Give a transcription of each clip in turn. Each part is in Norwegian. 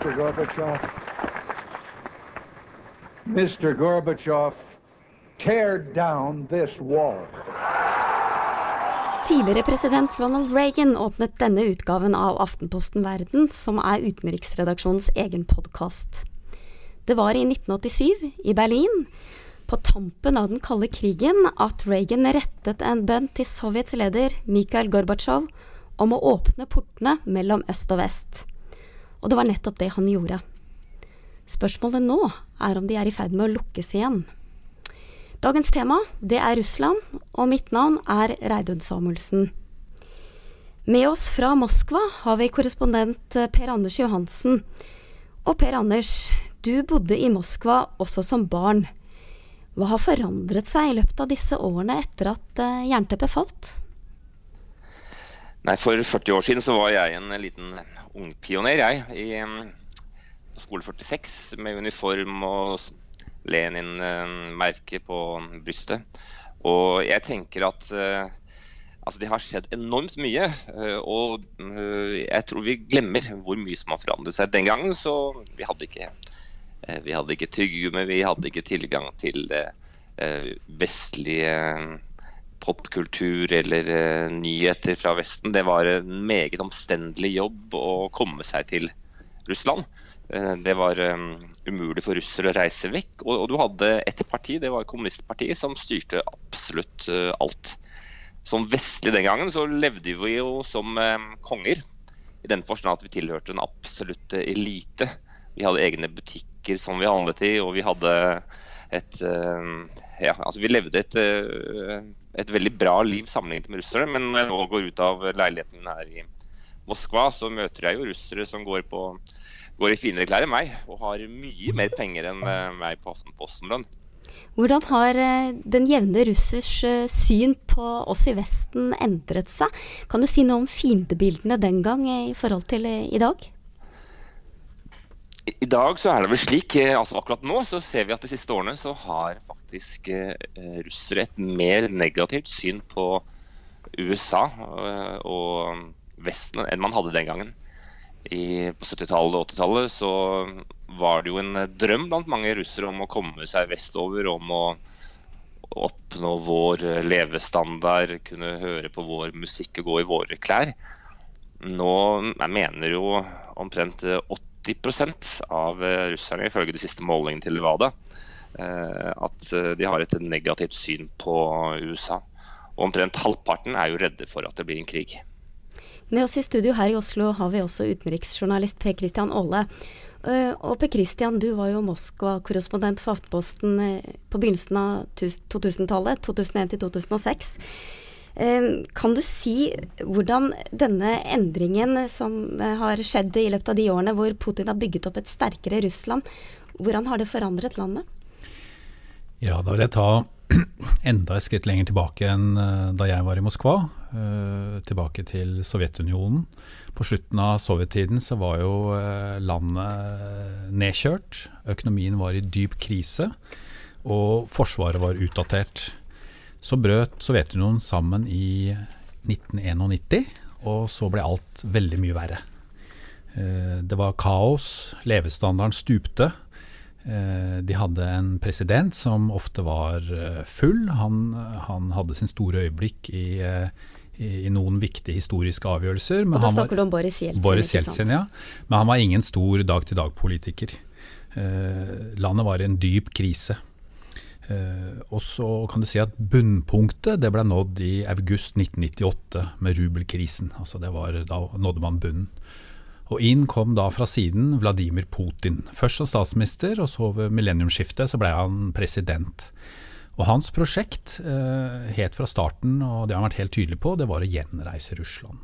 Mr. Gorbachev. Mr. Gorbachev, tear down this wall. Tidligere president Ronald Reagan åpnet denne utgaven av Aftenposten Verden, som er utenriksredaksjonens egen podkast. Det var i 1987, i Berlin, på tampen av den kalde krigen, at Reagan rettet en bønn til Sovjets leder Mikhail Gorbatsjov om å åpne portene mellom øst og vest. Og det var nettopp det han gjorde. Spørsmålet nå er om de er i ferd med å lukkes igjen. Dagens tema det er Russland, og mitt navn er Reidun Samuelsen. Med oss fra Moskva har vi korrespondent eh, Per Anders Johansen. Og Per Anders, du bodde i Moskva også som barn. Hva har forandret seg i løpet av disse årene etter at uh, jernteppet falt? Nei, For 40 år siden så var jeg en liten ungpioner, jeg. I um, skole 46 med uniform og Lenin-merke på brystet. Og jeg tenker at uh, altså det har skjedd enormt mye. Uh, og uh, jeg tror vi glemmer hvor mye som har forandret seg. Den gangen så vi hadde ikke vi hadde ikke tyggegummi, vi hadde ikke tilgang til vestlige popkultur eller nyheter fra Vesten. Det var en meget omstendelig jobb å komme seg til Russland. Eh, det var um, umulig for russere å reise vekk. Og, og, du hadde et parti, det var kommunistpartiet, som styrte absolutt uh, alt. Som vestlig den gangen så levde vi jo som konger. I den forstand at vi tilhørte en absolutt elite. Vi hadde egne butikker som vi handlet i, og vi hadde et uh, Ja, altså vi levde et, uh, et veldig bra liv sammenlignet med russere. Men når jeg nå går ut av leiligheten her i Moskva, så møter jeg jo russere som går på går i finere klær enn meg og har mye mer penger enn eh, meg på Aftenposten-lønn. Hvordan har eh, den jevne russers eh, syn på oss i Vesten endret seg? Kan du si noe om fiendebildene den gang i forhold til i dag? I dag så er det vel slik, altså akkurat nå så ser vi at de siste årene så har faktisk russere et mer negativt syn på USA og Vesten enn man hadde den gangen i, på 70-tallet og 80-tallet så var det jo en drøm blant mange russere om å komme seg vestover, om å oppnå vår levestandard, kunne høre på vår musikk og gå i våre klær. Nå jeg mener jo omtrent 80 av russerne, ifølge de siste målingene til Levada, eh, at de har et negativt syn på USA. Og omtrent halvparten er jo redde for at det blir en krig. Med oss i studio her i Oslo har vi også utenriksjournalist Per Christian Aale. Eh, og Per Christian, du var jo Moskva-korrespondent for Aftenposten eh, på begynnelsen av 2000-tallet, 2001 til 2006. Eh, kan du si hvordan denne endringen som har skjedd i løpet av de årene hvor Putin har bygget opp et sterkere Russland, hvordan har det forandret landet? Ja, da vil jeg ta enda et skritt lenger tilbake enn da jeg var i Moskva. Eh, tilbake til Sovjetunionen. På slutten av sovjettiden så var jo eh, landet nedkjørt. Økonomien var i dyp krise, og forsvaret var utdatert. Så brøt Sovjetunionen sammen i 1991, og så ble alt veldig mye verre. Eh, det var kaos, levestandarden stupte. De hadde en president som ofte var full. Han, han hadde sin store øyeblikk i i, i noen viktige historiske avgjørelser. og da snakker du om Boris Jeltsin? Boris Jeltsin, ja. Men han var ingen stor dag-til-dag-politiker. Eh, landet var i en dyp krise. Eh, og så kan du si at bunnpunktet det ble nådd i august 1998 med rubelkrisen. Altså det var, da nådde man bunnen. Og inn kom da fra siden Vladimir Putin. Først som statsminister, og så ved millenniumsskiftet så ble han president. Og hans prosjekt eh, het fra starten, og det har han vært helt tydelig på, det var å gjenreise Russland.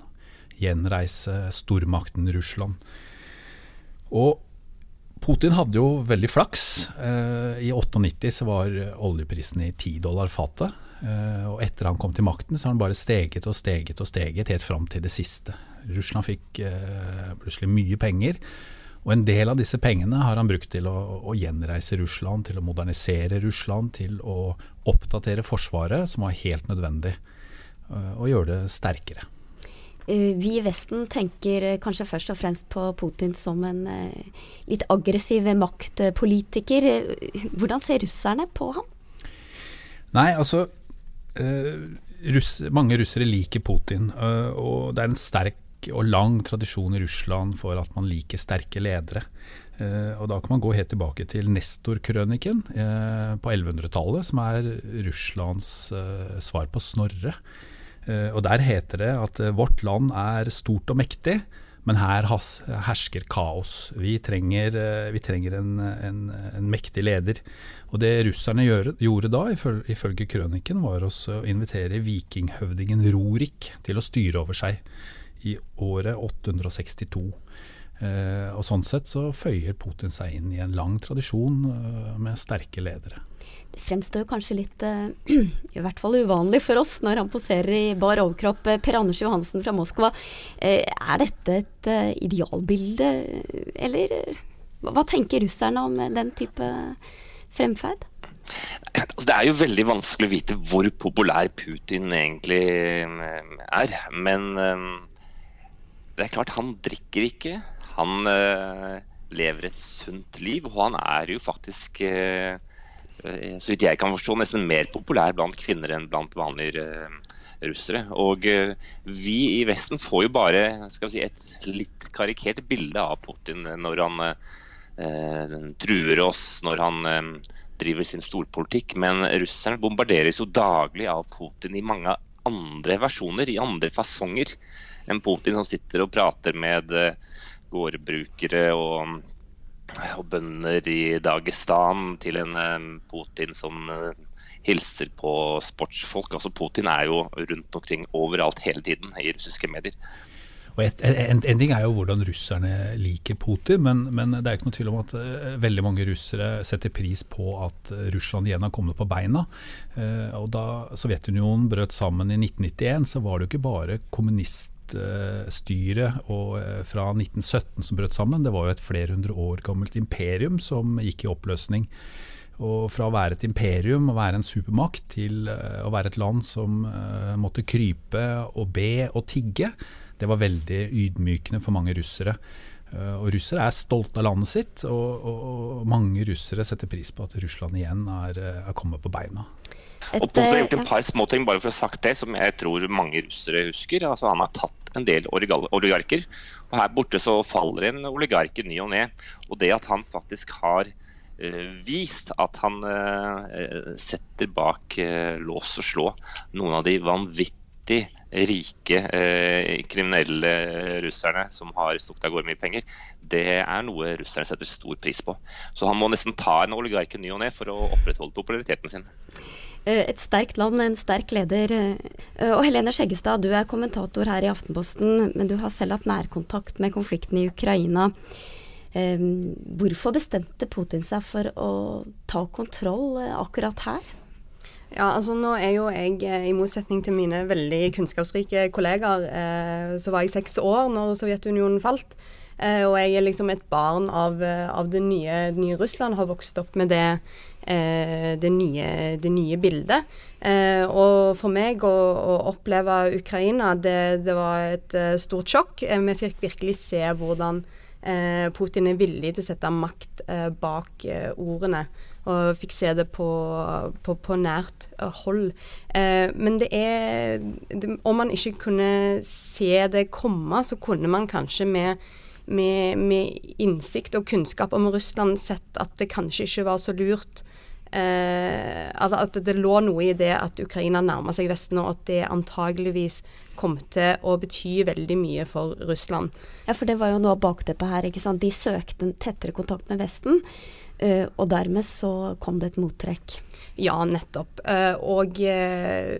Gjenreise stormakten Russland. Og Putin hadde jo veldig flaks. Eh, I 98 så var oljeprisen i 10 dollar fatet. Eh, og etter han kom til makten, så har han bare steget og steget og steget helt fram til det siste. Russland fikk eh, plutselig mye penger. Og En del av disse pengene har han brukt til å, å, gjenreise Russland, til å modernisere Russland, til å oppdatere Forsvaret, som var helt nødvendig, og gjøre det sterkere. Vi i Vesten tenker kanskje først og fremst på Putin som en litt aggressiv maktpolitiker. Hvordan ser russerne på ham? Nei, altså russ, Mange russere liker Putin, og det er en sterk og lang tradisjon i Russland for at man liker sterke ledere. Og Da kan man gå helt tilbake til Nestor-krøniken på 1100-tallet, som er Russlands svar på Snorre. Og Der heter det at vårt land er stort og mektig, men her hersker kaos. Vi trenger, vi trenger en, en, en, mektig leder. Og Det russerne gjør, gjorde da, ifølge, krøniken, var å invitere vikinghøvdingen Rorik til å styre over seg i året 862. Eh, og Sånn sett så føyer Putin seg inn i en lang tradisjon eh, med sterke ledere. Det fremstår kanskje litt eh, i hvert fall uvanlig for oss når han poserer i bar overkropp. Eh, per Anders Johansen fra Moskva, eh, er dette et idealbilde, eller hva tenker russerne om den type fremferd? Altså, det er jo veldig vanskelig å vite hvor populær Putin egentlig er. Men det er klart, han drikker ikke. Han lever et sunt liv, og han er jo faktisk, så vidt jeg kan forstå, nesten mer populær blant kvinner enn blant vanlige russere. Og vi i Vesten får jo bare skal vi si, et litt karikert bilde av Putin når han truer oss, når han driver sin storpolitikk. Men russerne bombarderes jo daglig av Putin i mange andre versjoner, i andre fasonger en Putin som sitter og prater med eh, gårdbrukere og, og bønder i Dagestan, til en eh, Putin som eh, hilser på sportsfolk. Altså Putin er jo rundt omkring overalt hele tiden i russiske medier. Og et, en, en, ting er jo hvordan russerne liker Putin, men, men, det er ikke noe tvil om at uh, veldig mange russere setter pris på at Russland igjen har kommet på beina. Og Da Sovjetunionen brøt sammen i 1991, så var det jo ikke bare kommunist styret og, eh, fra 1917 som brøt sammen. Det var jo et flere hundre år gammelt imperium som gikk i oppløsning. Og fra å være et imperium og være en supermakt til eh, å være et land som måtte krype og be og tigge, det var veldig ydmykende for mange russere. Og Russere er stolte av landet sitt, og, og, og, mange russere setter pris på at Russland igjen er, er kommet på beina. Et, og Putin har gjort en par småting bare for å ha sagt det, som jeg tror mange russere husker. Altså, han har tatt en del oligarker. Og her borte så faller en oligark i ny og ne. Og det at han faktisk har uh, vist at han uh, setter bak lås og slå noen av de vanvittig rike kriminelle russerne som har stukket av gårde mye penger, det er noe russerne setter stor pris på. Så han må nesten ta en oligark i ny og ne for å opprettholde populariteten sin. Eh, et sterkt land, en sterk leder. Eh, og Helene Skjeggestad, du er kommentator her i Aftenposten, men du har selv hatt nærkontakt med konflikten i Ukraina. Eh, hvorfor bestemte Putin seg for å ta kontroll akkurat her? Ja, altså Nå er jo jeg, i motsetning til mine veldig kunnskapsrike kollegaer, så var jeg seks år når Sovjetunionen falt. Og jeg er liksom et barn av, av det nye, nye Russland, har vokst opp med det det, nye, det, nye, bildet. Eh, og for meg å, å oppleve Ukraina, det, det, var et uh, stort sjokk. vi fikk virkelig se hvordan Putin er villig til å sette makt bak ordene. Og fikk se det på, på, på nært hold. men det er det, Om man ikke kunne se det komme, så kunne man kanskje med med, med, innsikt og kunnskap om Russland sett at det kanskje ikke var så lurt eh, altså at det lå noe i det at Ukraina nærma seg Vesten, og at det antageligvis kom til å bety veldig mye for Russland. Ja, for det var jo noe av bakteppet her. ikke sant? De søkte en tettere kontakt med Vesten, eh, og dermed så kom det et mottrekk. Ja, nettopp. Uh, og uh,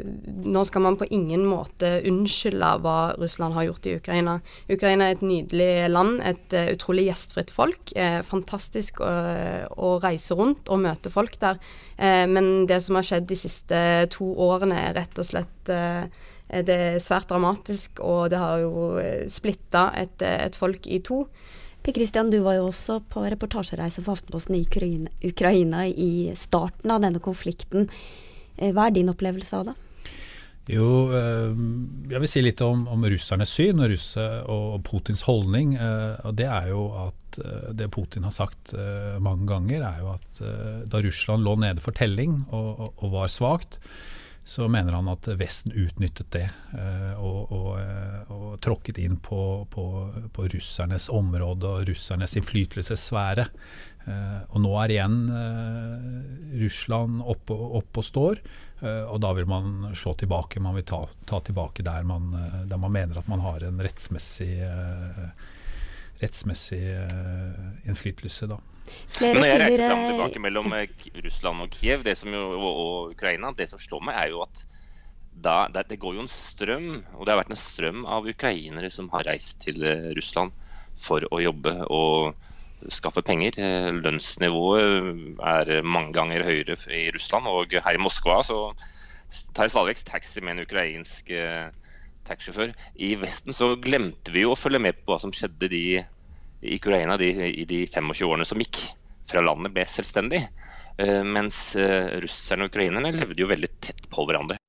nå skal man på ingen måte unnskylde hva Russland har gjort i Ukraina. Ukraina er et nydelig land, et uh, utrolig gjestfritt folk. fantastisk å, å, reise rundt og møte folk der. men det som har skjedd de siste to årene, er rett og slett det er svært dramatisk, og det har jo splitta et, et folk i to. Per Christian, du var jo også på reportasjereise for Aftenposten i Ukraina, Ukraina i starten av denne konflikten. Eh, hva er din opplevelse av det? Jo, eh, jeg vil si litt om, om russernes syn og, russe, og Putins holdning. Eh, og Det er jo at det Putin har sagt mange ganger, er jo at da Russland lå nede for telling og, og, og var svakt, så mener han at Vesten utnyttet det og, og tråkket inn på, på, på, russernes område og russernes innflytelsessfære. og nå er igjen Russland oppe, opp og står. Og da vil man slå tilbake. Man vil ta, ta tilbake der man, der man, mener at man har en rettsmessig, rettsmessig innflytelse. Da. Men når jeg reiser fram tilbake mellom Russland og Kiev det jo, og, og, Ukraina, det som slår meg, er jo at da, det, det, går jo en strøm, og det har vært en strøm av ukrainere som har reist til Russland for å jobbe. og skaffe penger. Eh, lønnsnivået er mange ganger høyere i Russland. Og her i Moskva så tar jeg stadig taxi med en ukrainsk eh, taxisjåfør. I Vesten så glemte vi jo å følge med på hva som skjedde de, i Ukraina de, i de 25 årene som gikk fra landet ble selvstendig. Eh, mens russerne og ukrainerne levde jo veldig tett på hverandre.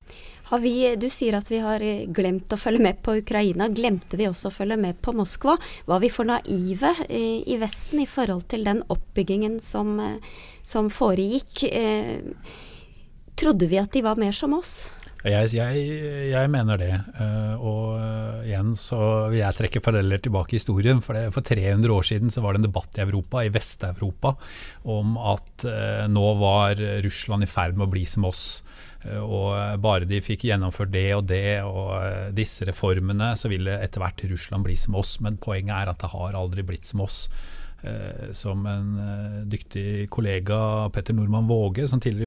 Vi, du sier at vi har eh, glemt å følge med på Ukraina. Glemte vi også å følge med på Moskva? Var vi for naive i, Vesten i forhold til den oppbyggingen som, eh, som foregikk? Eh, trodde vi at de var mer som oss? Jeg, jeg, jeg, mener det. og igjen så vil jeg trekke paralleller tilbake i historien. For, det, for 300 år siden så var det en debatt i Europa, i Vest-Europa, om at nå var Russland i ferd med å bli som oss. Eh, og bare de fikk gjennomført det og det og eh, disse reformene, så ville etter hvert Russland bli som oss. Men poenget er at det har aldri blitt som oss. Eh, som en dyktig kollega, Petter Normann Våge, som tidligere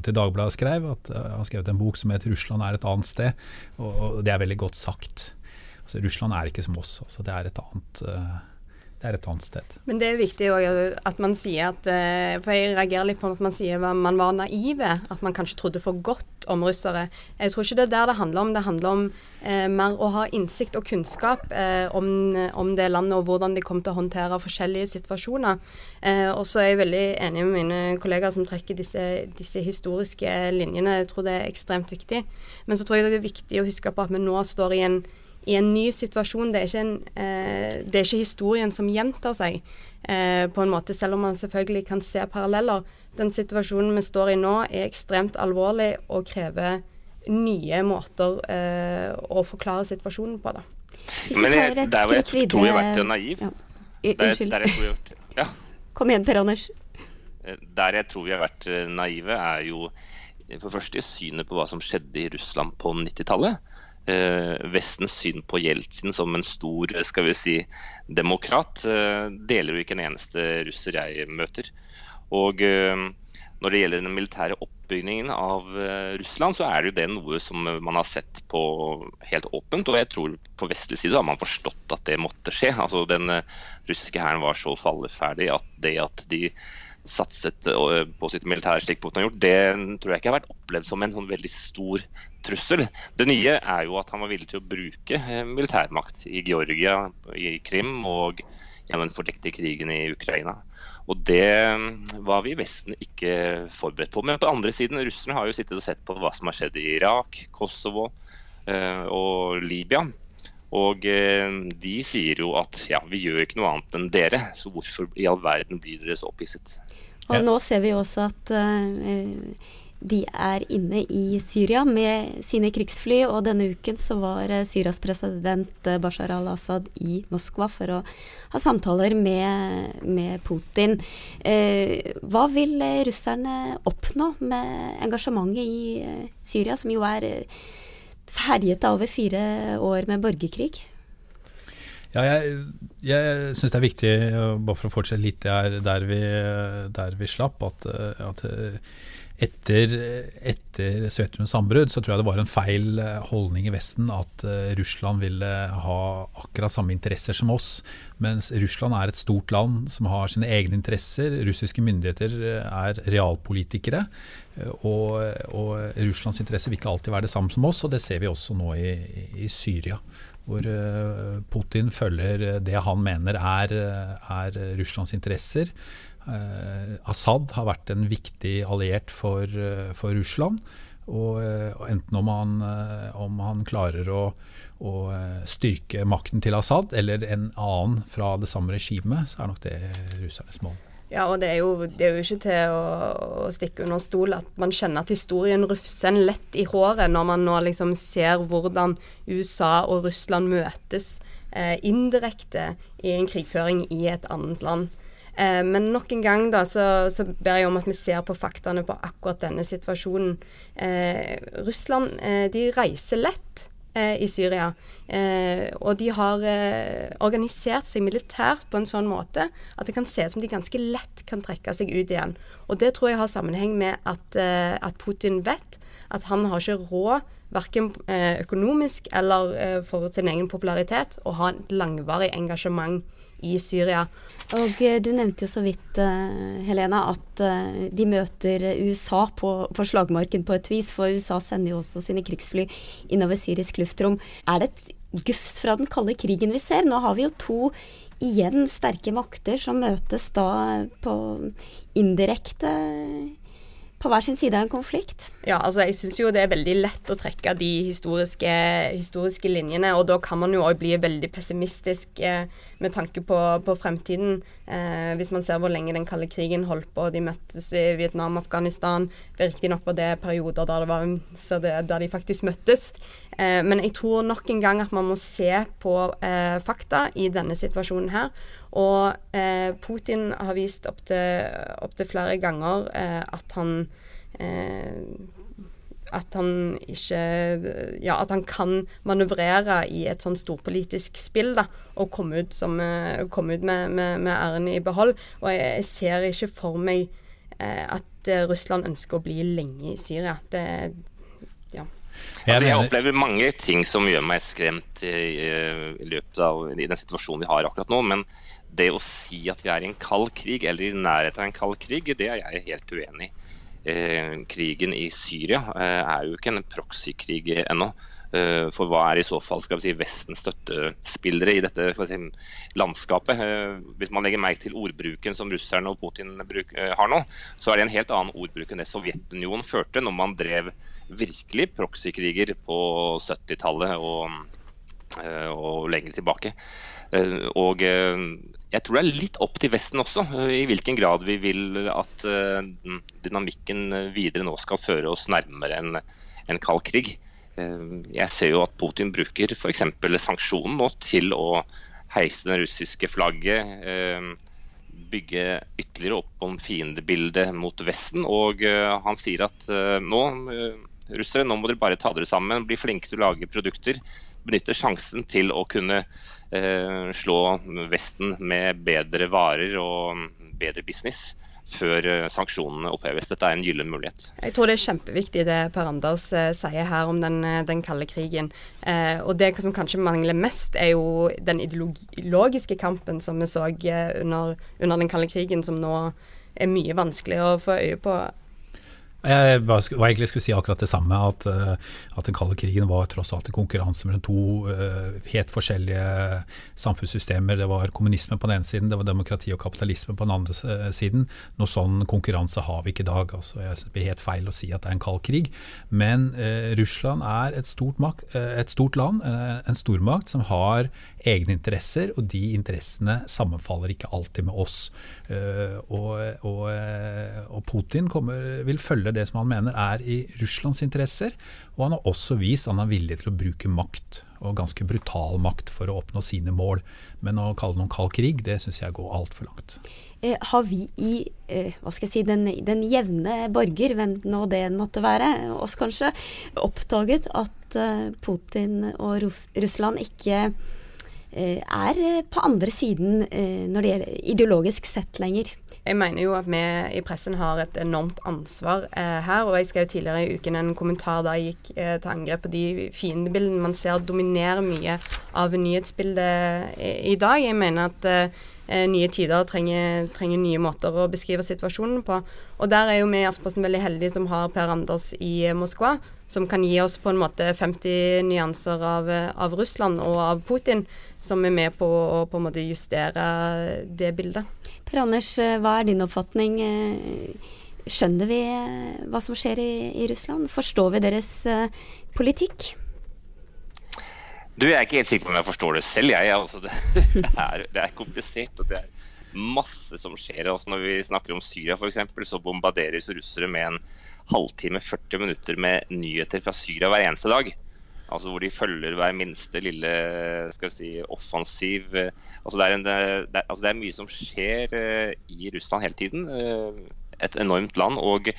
til Dagbladet skrev, at uh, han skrev en bok som heter 'Russland er et annet sted', og, og det er veldig godt sagt. Altså, Russland er ikke som oss, altså, det er et annet uh, det er et annet sted. Men det er viktig at man sier at eh, For jeg reagerer litt på at man sier at man var naive. At man kanskje trodde for godt om russere. Jeg tror ikke det er der det handler om. Det handler om eh, mer å ha innsikt og kunnskap eh, om, om, det landet og hvordan de kommer til å håndtere forskjellige situasjoner. Eh, og så er jeg veldig enig med mine kollegaer som trekker disse, disse, historiske linjene. Jeg tror det er ekstremt viktig. Men så tror jeg det er viktig å huske på at vi nå står i en i en ny situasjon. Det er ikke, en, eh, det er ikke historien som gjentar seg, eh, på en måte, selv om man selvfølgelig kan se paralleller. Den situasjonen vi står i nå, er ekstremt alvorlig og krever nye måter eh, å forklare situasjonen på. Da. Men jeg, der hvor jeg tror jeg har vært naiv ja. Unnskyld. Der, der vært, ja. Kom igjen, Per Anders. Eh, der jeg tror vi har vært eh, naive, er jo for det første synet på hva som skjedde i Russland på 90-tallet eh, Vestens syn på Jeltsin som en stor skal vi si, demokrat, eh, deler jo ikke en eneste russer jeg møter. Og eh, når det gjelder den militære oppbyggingen av eh, Russland, så er det jo det noe som man har sett på helt åpent. Og jeg tror på vestlig side har man forstått at det måtte skje. Altså Den eh, russiske hæren var så falleferdig at det at de satset på sitt militære slik Putin har gjort, det tror jeg ikke har vært opplevd som en sånn veldig stor trussel. Det nye er jo at han var villig til å bruke militærmakt i Georgia, i Krim og gjennom den fordekte krigen i Ukraina. Og det var vi i Vesten ikke forberedt på. Men på andre siden, russerne har jo sittet og sett på hva som har skjedd i Irak, Kosovo og Libya. Og de sier jo at ja, vi gjør ikke noe annet enn dere, så hvorfor i all verden blir dere så opphisset? Og ja. nå ser vi også at uh, de er inne i Syria med sine krigsfly, og denne uken så var uh, Syrias president uh, Bashar al-Assad i Moskva for å ha samtaler med, med Putin. hva vil russerne oppnå med engasjementet i Syria, som jo er ferjet av over fire år med borgerkrig? Ja, jeg, jeg syns det er viktig, bare for å fortsette litt der, der, vi, der vi, slapp, at, at etter, etter Sovjetunionens sambrudd så tror jeg det var en feil holdning i Vesten at Russland ville ha akkurat samme interesser som oss. Mens Russland er et stort land som har sine egne interesser. Russiske myndigheter er realpolitikere. Og, og Russlands interesser vil ikke alltid være det samme som oss, og det ser vi også nå i, i Syria hvor eh, Putin følger det han mener er, er Russlands interesser. Eh, Assad har vært en viktig alliert for, for Russland. Og, og, enten om han, om han klarer å, å, styrke makten til Assad, eller en annen fra det samme regimet, så er nok det russernes mål. Ja, og det er, jo, det er jo, ikke til å, å, stikke under stol at man kjenner at historien rufser en lett i håret når man nå liksom ser hvordan USA og Russland møtes eh, indirekte i en krigføring i et annet land. Eh, men nok en gang da, så, så, ber jeg om at vi ser på faktaene på akkurat denne situasjonen. Eh, Russland eh, de reiser lett i Syria. Eh, og de har eh, organisert seg militært på en sånn måte at det kan se ut som de ganske lett kan trekke seg ut igjen. Og det tror jeg har sammenheng med at, eh, at Putin vet at han har ikke råd verken eh, økonomisk eller eh, for sin egen popularitet å ha et langvarig engasjement i Syria. Og eh, Du nevnte jo så vidt, uh, Helena, at uh, de møter USA på, på, slagmarken på et vis. For USA sender jo også sine krigsfly innover syrisk luftrom. Er det et gufs fra den kalde krigen vi ser? Nå har vi jo to igjen sterke makter som møtes da på indirekte på hver sin side av en konflikt? Ja, altså jeg syns jo det er veldig lett å trekke de historiske, historiske linjene. Og da kan man jo òg bli veldig pessimistisk eh, med tanke på, på fremtiden. Eh, hvis man ser hvor lenge den kalde krigen holdt på. De møttes i Vietnam og Afghanistan. Riktignok var det perioder der, det var, der de faktisk møttes. Eh, men jeg tror nok en gang at man må se på eh, fakta i denne situasjonen her. Og eh, Putin har vist opptil opp flere ganger eh, at han eh, at han ikke Ja, at han kan manøvrere i et sånn storpolitisk spill, da, og komme ut, som, eh, komme ut med, med, med æren i behold. Og jeg, jeg, ser ikke for meg eh, at Russland ønsker å bli lenge i Syria. Det ja. Altså, jeg opplever mange ting som gjør meg skremt i, i løpet av i den situasjonen vi har akkurat nå. Men det å si at vi er i en kald krig, eller i nærheten av en kald krig, det er jeg helt uenig i. Eh, krigen i Syria eh, er jo ikke en proxykrig ennå. Eh, for hva er i så fall skal vi si, Vestens støttespillere i dette si, landskapet? Eh, hvis man legger merke til ordbruken som russerne og Putin eh, har nå, så er det en helt annen ordbruk enn det Sovjetunionen førte når man drev virkelig proxykriger på 70-tallet og, og lenger tilbake. Og jeg tror det er litt opp til Vesten også, i hvilken grad vi vil at dynamikken videre nå skal føre oss nærmere en, en kald krig. Uh, jeg ser jo at Putin bruker f.eks. sanksjonen nå til å heise det russiske flagget. Uh, bygge ytterligere opp om fiendebildet mot Vesten. Og han sier at nå, russere, nå må dere bare ta dere sammen, bli flinke til å lage produkter. Benytte sjansen til å kunne Eh, slå Vesten med bedre varer og bedre business før eh, sanksjonene oppheves. Dette er en gyllen mulighet. Jeg tror det er kjempeviktig det Per Anders eh, sier her om den, den kalde krigen. Eh, og det som kanskje mangler mest, er jo den ideologiske kampen som vi så under, under den kalde krigen, som nå er mye vanskeligere å få øye på jeg var egentlig skulle si akkurat det samme, at, eh, at den kalde krigen var tross alt en konkurranse mellom to uh, helt forskjellige samfunnssystemer. Det var kommunisme på den ene siden, det var demokrati og kapitalisme på den andre uh, siden. Noe sånn konkurranse har vi ikke i dag. Altså, jeg synes Det blir helt feil å si at det er en kald krig. Men eh, Russland er et stort, makt, et stort land, en stormakt, som har egne interesser, og de interessene sammenfaller ikke alltid med oss. Og, og, og Putin kommer, vil følge det som han mener er i Russlands interesser. Og han har også vist at han er villig til å bruke makt, og ganske brutal makt, for å oppnå sine mål. Men å kalle det noen kald krig, det syns jeg går altfor langt. Eh, har vi i eh, hva skal jeg si, den, den, jevne borger, hvem nå det måtte være, oss kanskje, oppdaget at eh, Putin og Rus Russland ikke er på andre siden når det gjelder ideologisk sett lenger. Jeg mener jo at vi i pressen har et enormt ansvar eh, her. Og jeg skrev tidligere i uken en kommentar da jeg gikk eh, til angrep på de fiendebildene man ser dominerer mye av nyhetsbildet i, i dag. Jeg mener at eh, nye tider trenger, trenger, nye måter å beskrive situasjonen på. Og der er jo vi i Aftenposten veldig heldige som har Per Anders i Moskva, som kan gi oss på en måte 50 nyanser av, av Russland og av Putin, som er med på å på en måte justere det bildet. Per Anders, eh, hva er din oppfatning? Eh, skjønner vi eh, hva som skjer i, i Russland? Forstår vi deres politikk? Du, Jeg er ikke helt sikker på om jeg forstår det selv. Jeg, altså, det, er, det, er, komplisert. og det er masse som skjer. Altså, når vi snakker om Syria f.eks., så bombarderes russere med en halvtime, 40 minutter med nyheter fra Syria hver eneste dag. Altså hvor de følger hver minste lille skal vi si, offensiv. Altså det, er en, det, er, altså det er mye som skjer uh, i Russland hele tiden. Uh, et enormt land. Og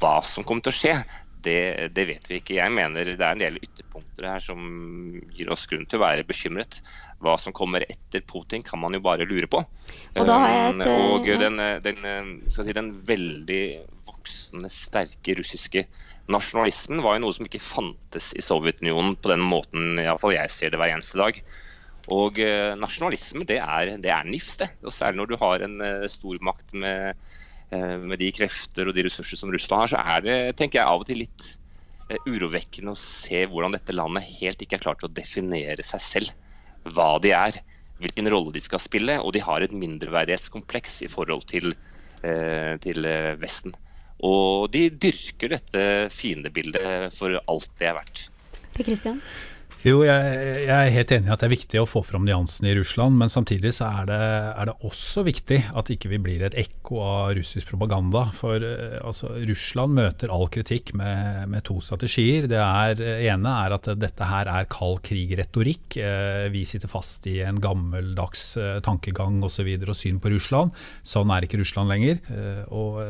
hva som kommer til å skje, det, det, vet vi ikke. Jeg mener det er en del ytterpunkter her som gir oss grunn til å være bekymret. Hva som kommer etter Putin, kan man jo bare lure på. Og, et, uh, og den, den, si, den, veldig voksende, sterke russiske nasjonalismen var jo noe som ikke fantes i Sovjetunionen på den måten iallfall jeg ser det hver eneste dag. Og eh, nasjonalisme, det er, det er nifst, det. Og særlig når du har en eh, stormakt med, eh, med de krefter og de ressurser som Russland har, så er det tenker jeg, av og til litt eh, urovekkende å se hvordan dette landet helt ikke er klart til å definere seg selv. Hva de er, hvilken rolle de skal spille. Og de har et mindreverdighetskompleks i forhold til, eh, til eh, Vesten. Og de dyrker dette fiendebildet for alt det er verdt. Per Christian? Jo, jeg, jeg, er helt enig i at det er viktig å få fram nyansene i Russland, men samtidig så er det, er det også viktig at ikke vi blir et ekko av russisk propaganda. For uh, altså, Russland møter all kritikk med, med to strategier. Det er, ene er at dette her er kald krig-retorikk. Uh, vi sitter fast i en gammeldags tankegang. Og, så videre, og syn på Russland. Sånn er ikke Russland lenger. og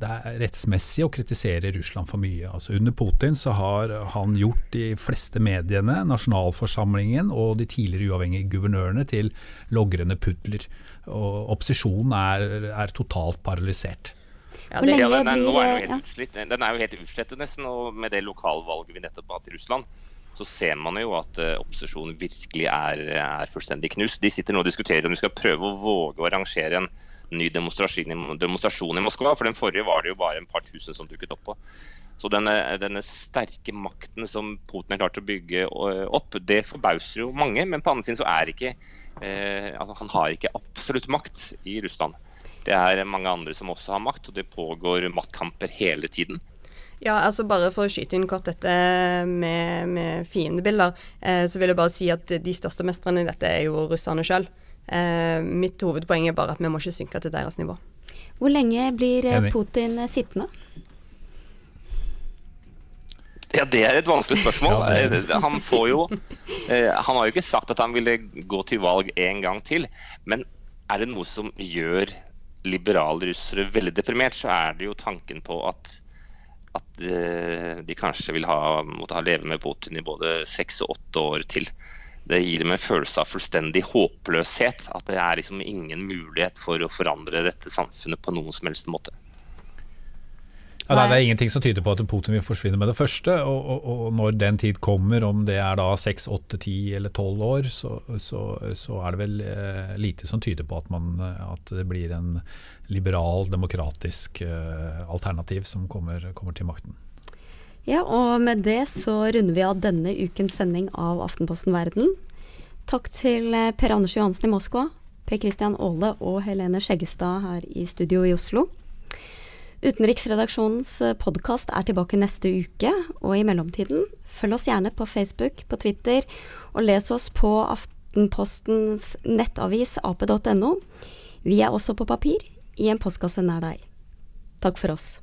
det er rettsmessig å kritisere Russland for mye. Altså, under Putin så har han gjort de fleste mediene nasjonalforsamlingen og de tidligere uavhengige guvernørene til logrende pudler. Og opposisjonen er, er totalt paralysert. Ja, det, ja, den, er, nå er den, jo helt utslitt. den er jo helt utslettet, nesten. Og med det lokalvalget vi nettopp har hatt i Russland, så ser man jo at uh, opposisjonen virkelig er, er, fullstendig knust. De sitter nå og diskuterer om de skal prøve å våge å arrangere en ny demonstrasjon, demonstrasjon i Moskva. For den forrige var det jo bare en par tusen som dukket opp på. Så denne, denne, sterke makten som Putin har klart å bygge eh, opp, det forbauser jo mange. Men på andre siden så er ikke eh, altså Han har ikke absolutt makt i Russland. Det er mange andre som også har makt, og det pågår maktkamper hele tiden. Ja, altså Bare for å skyte inn kort dette med, med fiendebilder, eh, så vil jeg bare si at de største mestrene i dette er jo russerne sjøl. Eh, mitt hovedpoeng er bare at vi må ikke synke til deres nivå. Hvor lenge blir eh, Putin sittende? Ja, Det er et vanskelig spørsmål. Han, får jo, eh, han har jo ikke sagt at han ville gå til valg en gang til. Men er det noe som gjør liberale russere veldig deprimert, så er det jo tanken på at, at eh, de kanskje vil ha, måtte ha leve med Putin i både seks og åtte år til. Det gir dem en følelse av fullstendig håpløshet. At det er liksom ingen mulighet for å forandre dette samfunnet på noen som helst måte. Ja, det er ingenting som tyder på at Putin vil forsvinne med det første. Og, og, og når den tid kommer, om det er da seks, åtte, ti eller tolv år, så, så, så, er det vel eh, lite som tyder på at, man, at, det blir en liberal, demokratisk eh, alternativ som kommer, kommer, til makten. Ja, og med det så runder vi av denne ukens sending av Aftenposten Verden. Takk til eh, Per Anders Johansen i Moskva, Per Christian Aale og Helene Skjeggestad her i studio i Oslo. Utenriksredaksjonens eh, podkast er tilbake neste uke, og i mellomtiden, følg oss gjerne på Facebook, på Twitter, og les oss på Aftenpostens nettavis ap.no. Vi er også på papir, i en postkasse nær deg. Takk for oss.